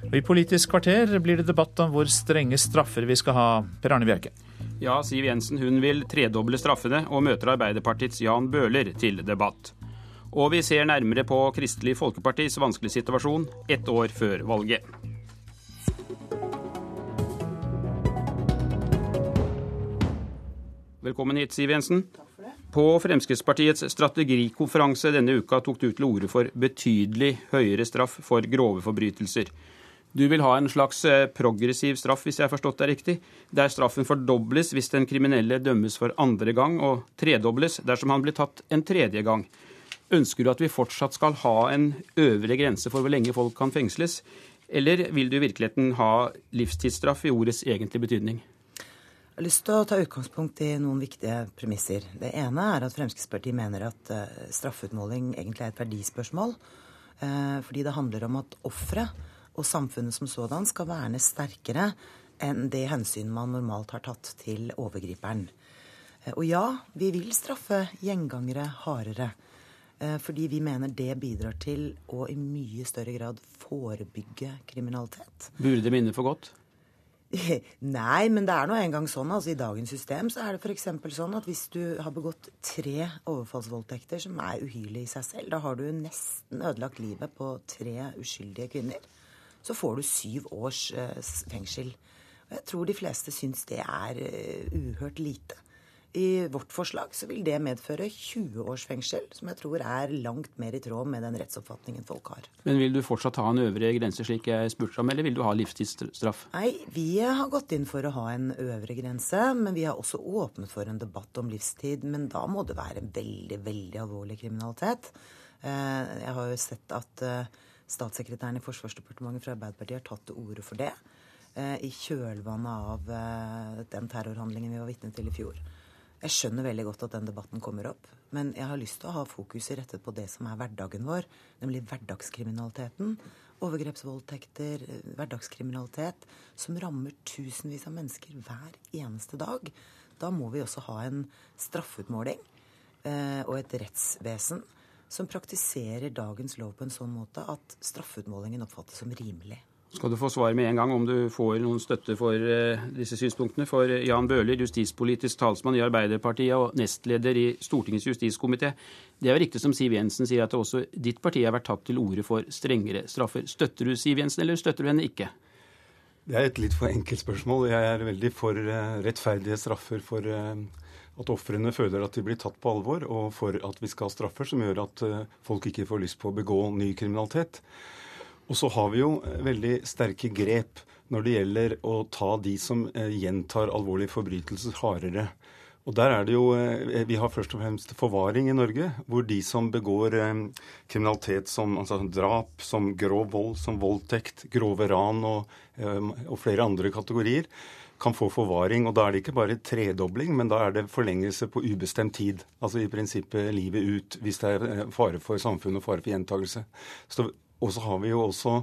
Og I Politisk kvarter blir det debatt om hvor strenge straffer vi skal ha. Per Arne Bjerke. Ja, Siv Jensen hun vil tredoble straffene, og møter Arbeiderpartiets Jan Bøhler til debatt. Og vi ser nærmere på Kristelig Folkepartis vanskelige situasjon ett år før valget. Velkommen hit, Siv Jensen. På Fremskrittspartiets strategikonferanse denne uka tok du til orde for betydelig høyere straff for grove forbrytelser. Du vil ha en slags eh, progressiv straff, hvis jeg har forstått deg riktig, der straffen fordobles hvis den kriminelle dømmes for andre gang, og tredobles dersom han blir tatt en tredje gang. Ønsker du at vi fortsatt skal ha en øvre grense for hvor lenge folk kan fengsles, eller vil du i virkeligheten ha livstidsstraff i ordets egentlige betydning? Jeg har lyst til å ta utgangspunkt i noen viktige premisser. Det ene er at Fremskrittspartiet mener at uh, straffeutmåling egentlig er et verdispørsmål. Uh, fordi det handler om at offeret og samfunnet som sådan skal verne sterkere enn det hensyn man normalt har tatt til overgriperen. Uh, og ja, vi vil straffe gjengangere hardere. Fordi vi mener det bidrar til å i mye større grad forebygge kriminalitet. Burde det minne for godt? Nei, men det er nå engang sånn. altså I dagens system så er det f.eks. sånn at hvis du har begått tre overfallsvoldtekter som er uhyrlige i seg selv, da har du nesten ødelagt livet på tre uskyldige kvinner. Så får du syv års eh, fengsel. Og jeg tror de fleste syns det er uh, uhørt lite. I vårt forslag så vil det medføre 20 års fengsel, som jeg tror er langt mer i tråd med den rettsoppfatningen folk har. Men vil du fortsatt ha en øvre grense, slik jeg spurte om, eller vil du ha livstidsstraff? Nei, vi har gått inn for å ha en øvre grense, men vi har også åpnet for en debatt om livstid. Men da må det være en veldig, veldig alvorlig kriminalitet. Eh, jeg har jo sett at eh, statssekretæren i Forsvarsdepartementet fra Arbeiderpartiet har tatt til orde for det eh, i kjølvannet av den terrorhandlingen vi var vitne til i fjor. Jeg skjønner veldig godt at den debatten kommer opp, men jeg har lyst til å ha fokuset rettet på det som er hverdagen vår, nemlig hverdagskriminaliteten. Overgrepsvoldtekter, hverdagskriminalitet som rammer tusenvis av mennesker hver eneste dag. Da må vi også ha en straffeutmåling eh, og et rettsvesen som praktiserer dagens lov på en sånn måte at straffeutmålingen oppfattes som rimelig skal du få svar med en gang om du får noen støtte for uh, disse synspunktene. For Jan Bøhler, justispolitisk talsmann i Arbeiderpartiet og nestleder i Stortingets justiskomité. Det er jo riktig som Siv Jensen sier, at også ditt parti har vært tatt til orde for strengere straffer. Støtter du Siv Jensen, eller støtter du henne ikke? Det er et litt for enkelt spørsmål. Jeg er veldig for uh, rettferdige straffer for at ofrene føler at de blir tatt på alvor, og for at vi skal ha straffer som gjør at folk ikke får lyst på å begå ny kriminalitet. Og så har vi jo eh, veldig sterke grep når det gjelder å ta de som eh, gjentar alvorlige forbrytelser, hardere. Og der er det jo, eh, Vi har først og fremst forvaring i Norge, hvor de som begår kriminalitet som altså drap, som grov vold, som voldtekt, grove ran og, og flere andre kategorier, kan få forvaring. Og da er det ikke bare tredobling, men da er det forlengelse på ubestemt tid. Altså i prinsippet livet ut, hvis det er fare for samfunnet og fare for gjentakelse. Så og så har vi jo også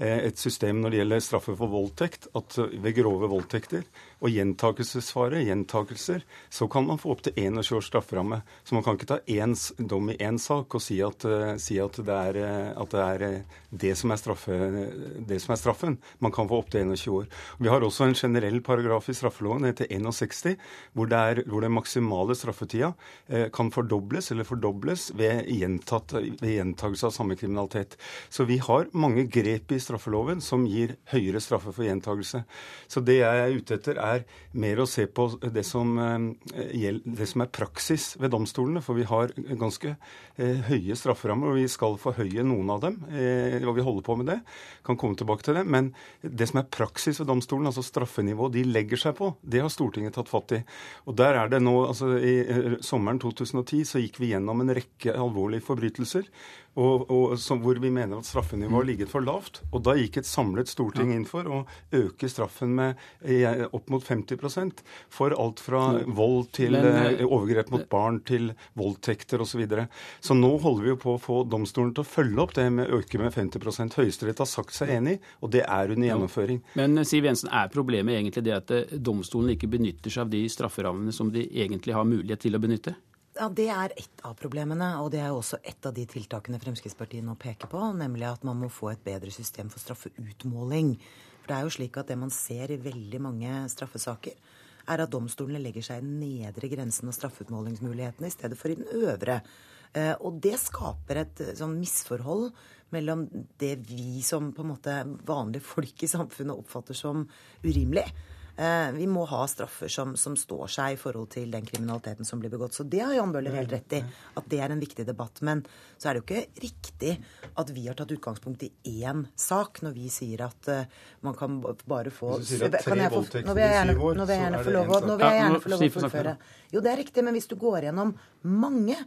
eh, et system når det gjelder straffe for voldtekt, at ved grove voldtekter og gjentakelsesfare, gjentakelser, så kan man få opptil 21 års strafferamme. Så man kan ikke ta én dom i én sak og si at, uh, si at, det er, at, det er, det, som straffe, det, som er straffen. Man kan få opptil 21 år. Vi har også en generell paragraf i straffeloven, det heter 61, hvor, er, hvor den maksimale straffetida kan fordobles eller fordobles ved, gjentakelse av samme kriminalitet. Så vi har mange grep i straffeloven som gir høyere straffe for gjentagelse. Så det jeg er ute etter, er er mer å se på det som, eh, det som er praksis ved domstolene. For vi har ganske eh, høye strafferammer, og vi skal forhøye noen av dem. Eh, og vi holder på med det. Kan komme tilbake til det. Men det som er praksis ved domstolen, altså straffenivået de legger seg på, det har Stortinget tatt fatt i. Og der er det nå, altså I sommeren 2010 så gikk vi gjennom en rekke alvorlige forbrytelser og, og som, hvor vi mener at straffenivået har mm. ligget for lavt. Og da gikk et samlet storting inn for å øke straffen med eh, opp mot 50 for alt fra vold til Men, eh, overgrep mot barn til voldtekter osv. Så, videre. så nå holder vi jo på å få domstolen til å følge opp det med å øke med 50 Høyesterett har sagt seg enig, og det er under gjennomføring. Men eh, Siv Jensen, er problemet egentlig det at domstolen ikke benytter seg av de strafferammene som de egentlig har mulighet til å benytte? Ja, Det er ett av problemene, og det er også ett av de tiltakene Fremskrittspartiet nå peker på, nemlig at man må få et bedre system for straffeutmåling. For det er jo slik at det man ser i veldig mange straffesaker, er at domstolene legger seg i den nedre grensen av straffeutmålingsmulighetene i stedet for i den øvre. Eh, og det skaper et eh, sånn misforhold mellom det vi som på en måte vanlige folk i samfunnet oppfatter som urimelig, vi må ha straffer som, som, står seg i forhold til den kriminaliteten som blir begått. Så det har Jan Bøhler helt rett i, at det er en viktig debatt. Men så er det jo ikke riktig at vi har tatt utgangspunkt i én sak når vi sier at uh, man kan bare få Hvis du sier at tre voldtekter Nå vil jeg gjerne, nå vil jeg gjerne få lov å fullføre. Jo, det er riktig, men hvis du går gjennom mange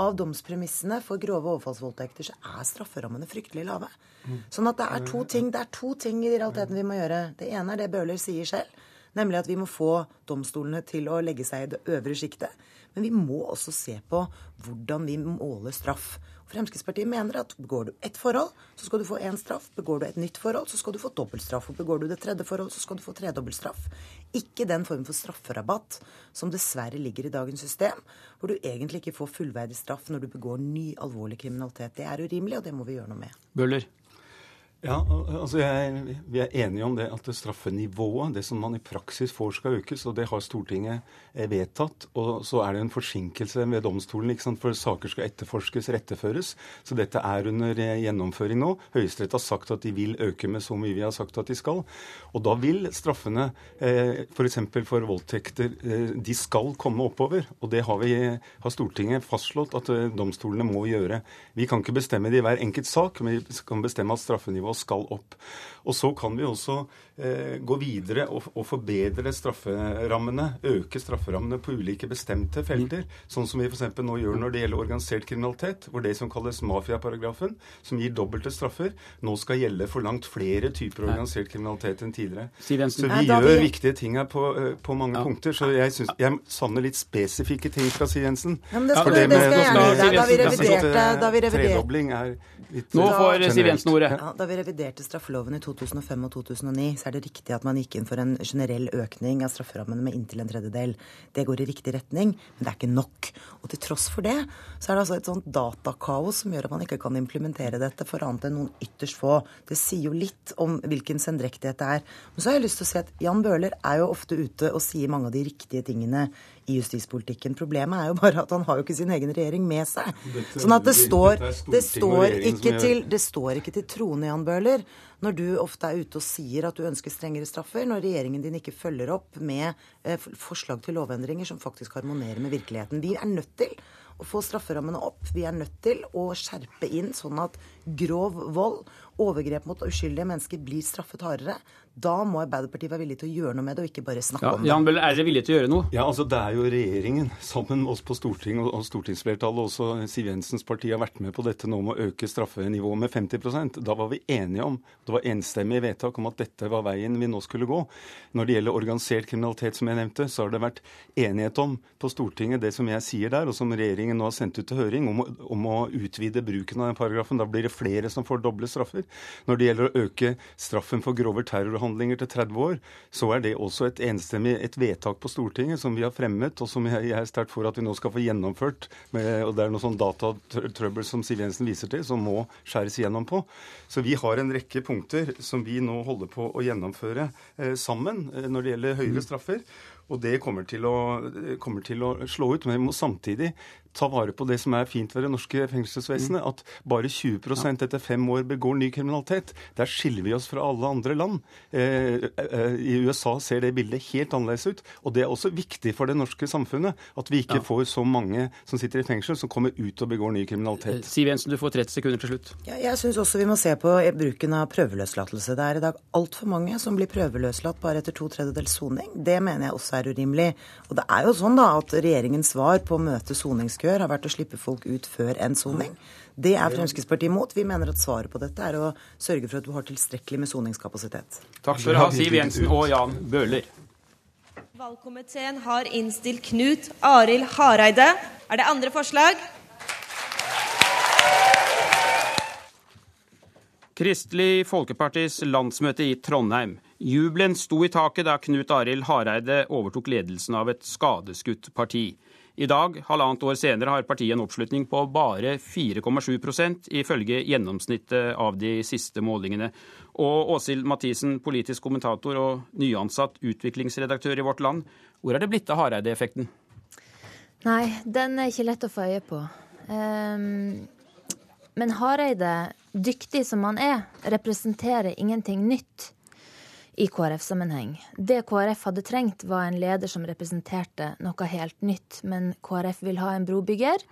av domspremissene for grove overfallsvoldtekter, så er strafferammene fryktelig lave. Mm. Sånn at det er to ting det er to ting i realiteten vi må gjøre. Det ene er det Bøhler sier selv. Nemlig at vi må få domstolene til å legge seg i det øvre sjiktet. Men vi må også se på hvordan vi måler straff. Fremskrittspartiet mener at begår du ett forhold, så skal du få én straff. Begår du et nytt forhold, så skal du få dobbeltstraff. Og begår du det tredje forhold, så skal du få tredobbelt straff. Ikke den formen for strafferabatt som dessverre ligger i dagens system, hvor du egentlig ikke får fullverdig straff når du begår ny alvorlig kriminalitet. Det er urimelig, og det må vi gjøre noe med. Bøller. Ja, altså jeg, Vi er enige om det at straffenivået, det som man i praksis får, skal økes. og Det har Stortinget eh, vedtatt. og Så er det en forsinkelse ved domstolen, ikke sant? for saker skal etterforskes, retteføres. Så dette er under eh, gjennomføring nå. Høyesterett har sagt at de vil øke med så mye vi har sagt at de skal. Og da vil straffene, eh, f.eks. For, for voldtekter, de skal komme oppover. Og det har, vi, har Stortinget fastslått at domstolene må gjøre. Vi kan ikke bestemme det i hver enkelt sak, men vi kan bestemme at straffenivået skal opp. Og så kan vi også eh, gå videre og, og, forbedre strafferammene, øke strafferammene på ulike bestemte felter. Sånn som vi f.eks. nå gjør når det gjelder organisert kriminalitet, hvor det som kalles mafiaparagrafen, som gir dobbelte straffer, nå skal gjelde for langt flere typer organisert kriminalitet enn tidligere. Så vi gjør viktige ting her på, eh, på mange ja. punkter. Så jeg, synes, jeg savner litt spesifikke ting fra Siv Jensen. Ja, det, skal, det, det skal jeg gjerne Da vi reviderte, da vi reviderte. Tredobling er litt Nå får Siv Jensen ordet. Ja, da vi reviderte straffeloven i 2005 og 2009, så er det riktig at man gikk inn for en generell økning av strafferammene med inntil en tredjedel. Det går i riktig retning, men det er ikke nok. Og til tross for det, så er det altså et sånt datakaos som gjør at man ikke kan implementere dette for annet enn noen ytterst få. Det sier jo litt om hvilken sendrektighet det er. Men så har jeg lyst til å si at Jan Bøhler er jo ofte ute og sier mange av de riktige tingene i justispolitikken. Problemet er jo bare at han har jo ikke sin egen regjering med seg. Sånn at det står, det står, ikke, til, det står ikke til troende, Jan Bøhler, når du ofte er ute og sier at du ønsker strengere straffer, når regjeringen din ikke følger opp med eh, forslag til lovendringer som faktisk harmonerer med virkeligheten. Vi er nødt til å få strafferammene opp. Vi er nødt til å skjerpe inn sånn at grov vold, overgrep mot uskyldige mennesker blir straffet hardere. Da må Arbeiderpartiet være villig til å gjøre noe med det, og ikke bare snakke ja, om det. Jan Bøhler, er dere villige til å gjøre noe? Ja, altså Det er jo regjeringen, sammen med oss på Stortinget og stortingsflertallet, også Siv Jensens parti, har vært med på dette nå med å øke straffenivået med 50% Da var vi enige om, det var enstemmig vedtak om at dette var veien vi nå skulle gå. Når det gjelder organisert kriminalitet, som jeg nevnte, så har det vært enighet om på Stortinget det som jeg sier der, og som regjeringen nå har sendt ut til høring, om å, om å utvide bruken av den paragrafen. Da blir det flere som får doble straffer. Når det gjelder å øke straffen for grove terrorhandlinger til 30 år, så er det også et enstemmig et vedtak på Stortinget som vi har fremmet, og som jeg, er sterkt for at vi nå skal få gjennomført. Med, og Det er noe sånn datatrøbbel som Siv Jensen viser til, som må skjæres igjennom på. Så vi har en rekke punkter som vi nå holder på å gjennomføre eh, sammen eh, når det gjelder høyere straffer. Og det kommer til, å, kommer til, å, slå ut. Men vi må samtidig ta vare på det som er fint ved det norske fengselsvesenet. At bare 20% etter fem år begår ny kriminalitet. Der skiller vi oss fra alle andre land. Eh, eh, I USA ser det bildet helt annerledes ut. Og det er også viktig for det norske samfunnet at vi ikke ja. får så mange som sitter i fengsel, som kommer ut og begår ny kriminalitet. Eh, Siv Jensen, du får 30 sekunder til slutt. Ja, jeg syns også vi må se på bruken av prøveløslatelse. Det er i dag altfor mange som blir prøveløslatt bare etter to tredjedels soning. Det mener jeg også er urimelig. Og det er jo sånn da at regjeringens svar på å møte soningskøer har vært å slippe folk ut før en soning. Det er Fremskrittspartiet imot. Vi mener at svaret på dette er å sørge for at du har tilstrekkelig med soningskapasitet. Takk skal du ha, Siv Jensen og Jan Bøhler. Valgkomiteen har innstilt Knut Arild Hareide. Er det andre forslag? Kristelig Folkepartis landsmøte i Trondheim. Jubelen sto i taket da Knut Arild Hareide overtok ledelsen av et skadeskutt parti. I dag, halvannet år senere, har partiet en oppslutning på bare 4,7% ifølge gjennomsnittet av de siste målingene. Og Åshild Mathisen, politisk kommentator og nyansatt utviklingsredaktør i Vårt Land. Hvor er det blitt av Hareide-effekten? Nei, den er ikke lett å få øye på. Um, men Hareide, dyktig som han er, representerer ingenting nytt i KrF-sammenheng. Det KrF hadde trengt, var en leder som representerte noe helt nytt. Men KrF vil ha en brobygger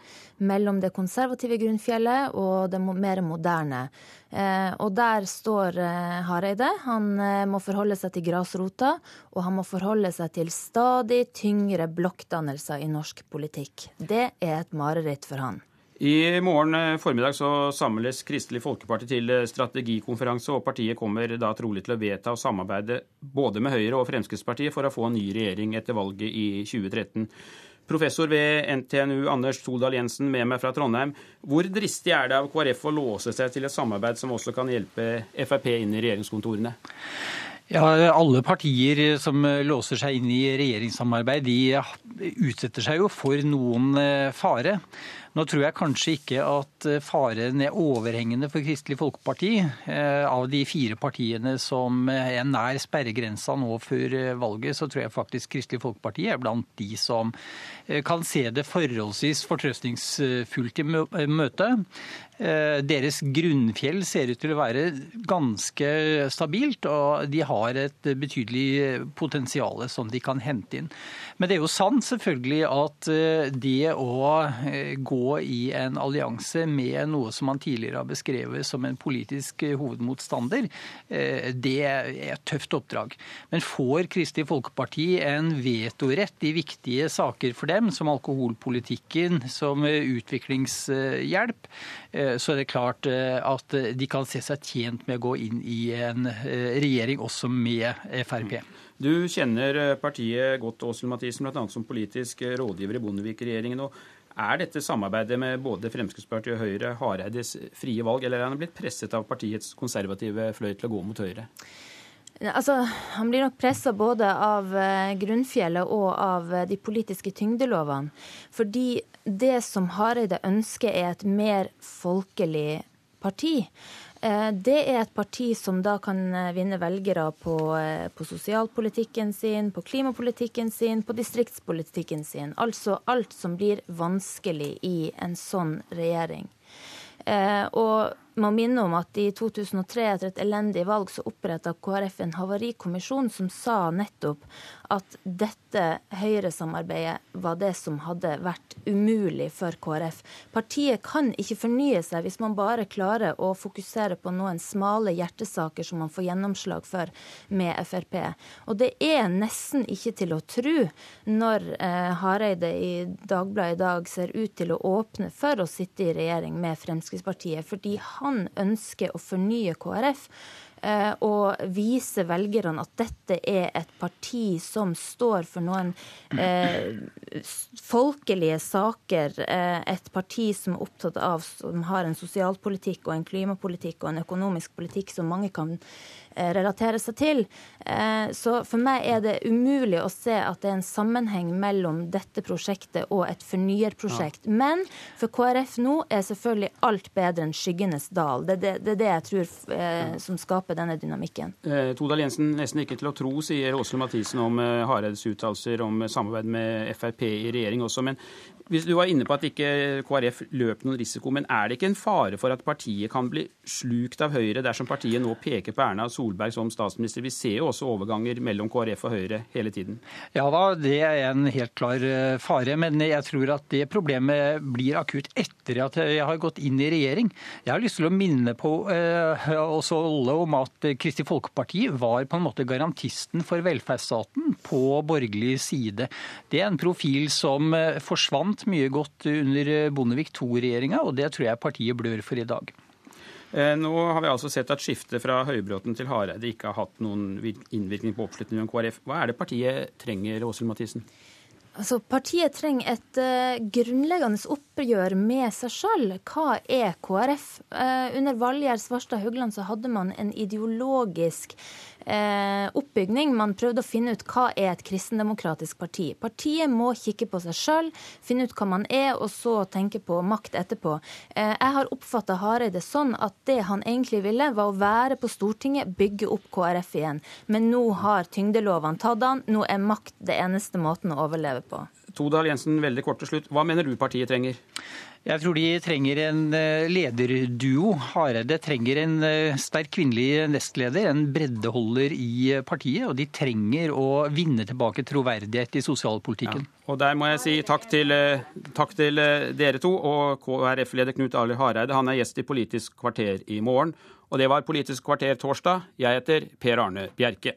mellom det konservative grunnfjellet og det mer moderne. Eh, og der står eh, Hareide. Han eh, må forholde seg til grasrota, og han må forholde seg til stadig tyngre blokkdannelser i norsk politikk. Det er et mareritt for han. I morgen eh, formiddag så samles Kristelig Folkeparti til eh, strategikonferanse, og partiet kommer da trolig til å vedta å samarbeide både med Høyre og Fremskrittspartiet for å få en ny regjering etter valget i 2013. Professor ved NTNU Anders Soldal Jensen med meg fra Trondheim. Hvor dristig er det av KrF å låse seg til et samarbeid som også kan hjelpe Frp inn i regjeringskontorene? Ja, Alle partier som låser seg inn i regjeringssamarbeid, de utsetter seg jo for noen eh, fare. Nå tror jeg kanskje ikke at eh, faren er overhengende for Kristelig Folkeparti. Eh, av de fire partiene som er nær sperregrensa nå før eh, valget, så tror jeg faktisk Kristelig Folkeparti er blant de som kan se det forholdsvis fortrøstningsfullt i møte. Deres grunnfjell ser ut til å være ganske stabilt, og de har et betydelig potensial som de kan hente inn. Men det er jo sant selvfølgelig at det å gå i en allianse med noe som man tidligere har beskrevet som en politisk hovedmotstander, eh, det er et tøft oppdrag. Men får Kristelig Folkeparti en vetorett i viktige saker for dem, som alkoholpolitikken, som utviklingshjelp, eh, så er det klart eh, at de kan se seg tjent med å gå inn i en regjering også med Frp. Du kjenner partiet godt, Åshild Mathisen, bl.a. som politisk rådgiver i Bondevik-regjeringen. og er dette samarbeidet med både Fremskrittspartiet og Høyre Hareides frie valg, eller er han blitt presset av partiets konservative fløy til å gå mot Høyre? Altså, Han blir nok pressa både av eh, grunnfjellet og av eh, de politiske tyngdelovene. Fordi det som Hareide ønsker, er et mer folkelig parti. Eh, det er et parti som da kan eh, vinne velgere på, eh, på, sosialpolitikken sin, på klimapolitikken sin, på distriktspolitikken sin. Altså alt som blir vanskelig i en sånn regjering. Og må minne om at i 2003, etter et elendig valg, så oppretta KrF en havarikommisjon som sa nettopp at dette Høyre-samarbeidet var det som hadde vært umulig for KrF. Partiet kan ikke fornye seg hvis man bare klarer å fokusere på noen smale hjertesaker som man får gjennomslag for med Frp. Og det er nesten ikke til å tro når eh, Hareide i Dagbladet i dag ser ut til å åpne for å sitte i regjering med Fremskrittspartiet. fordi han han ønsker å fornye KrF eh, og vise velgerne at dette er et parti som står for noen eh, folkelige saker. Eh, et parti som er opptatt av, som har en sosialpolitikk og en klimapolitikk og en økonomisk politikk som mange kan Eh, relatere seg til. Eh, så for meg er det umulig å se at det er en sammenheng mellom dette prosjektet og et fornyerprosjekt. Ja. Men for KrF nå er selvfølgelig alt bedre enn skyggenes dal. Det er det, det, det, jeg tror eh, som skaper denne dynamikken. Eh, Todal Jensen, nesten ikke til å tro, sier Åsle Mathisen om eh, Hareides uttalelser om samarbeid med Frp i regjering også. Men hvis Du var inne på at ikke KrF løp noen risiko, men er det ikke en fare for at partiet kan bli slukt av Høyre dersom partiet nå peker på Erna Solberg som statsminister? Vi ser jo også overganger mellom KrF og Høyre hele tiden. Ja da, det er en helt klar eh, fare. Men jeg tror at det problemet blir akutt etter at jeg har gått inn i regjering. Jeg har lyst til å minne på eh, også alle om at Kristelig Folkeparti var på en måte garantisten for velferdsstaten på borgerlig side. Det er en profil som eh, forsvant mye godt under Bondevik II-regjeringa, og det tror jeg partiet blør for i dag. Eh, nå har vi altså sett at skiftet fra Høybråten til Hareide ikke har hatt noen innvirkning på oppslutningen om KrF. Hva er det partiet trenger, Åshild Mathisen? Altså, partiet trenger et uh, grunnleggende oppgjør med seg sjøl. Hva er KrF? Uh, under Valgjerd Svarstad Haugland så hadde man en ideologisk uh, oppbygning. Man prøvde å finne ut hva er et kristendemokratisk parti. Partiet må kikke på seg sjøl, finne ut hva man er, og så tenke på makt etterpå. jeg har oppfatta Hareide sånn at det han egentlig ville, var å være på Stortinget, bygge opp KrF igjen. Men nå har tyngdelovene tatt han. Nå er makt det eneste måten å overleve på. Todal Jensen, veldig kort til slutt. Hva mener du partiet trenger? Jeg tror de trenger en eh, lederduo. Hareide trenger en eh, sterk kvinnelig nestleder, en breddeholder i partiet. Og de trenger å vinne tilbake troverdighet i sosialpolitikken. Ja. Og Der må jeg si takk til, eh, takk til dere to og KrF-leder Knut Arild Hareide. Han er gjest i Politisk kvarter i morgen. Og det var Politisk kvarter torsdag. Jeg heter Per Arne Bjerke.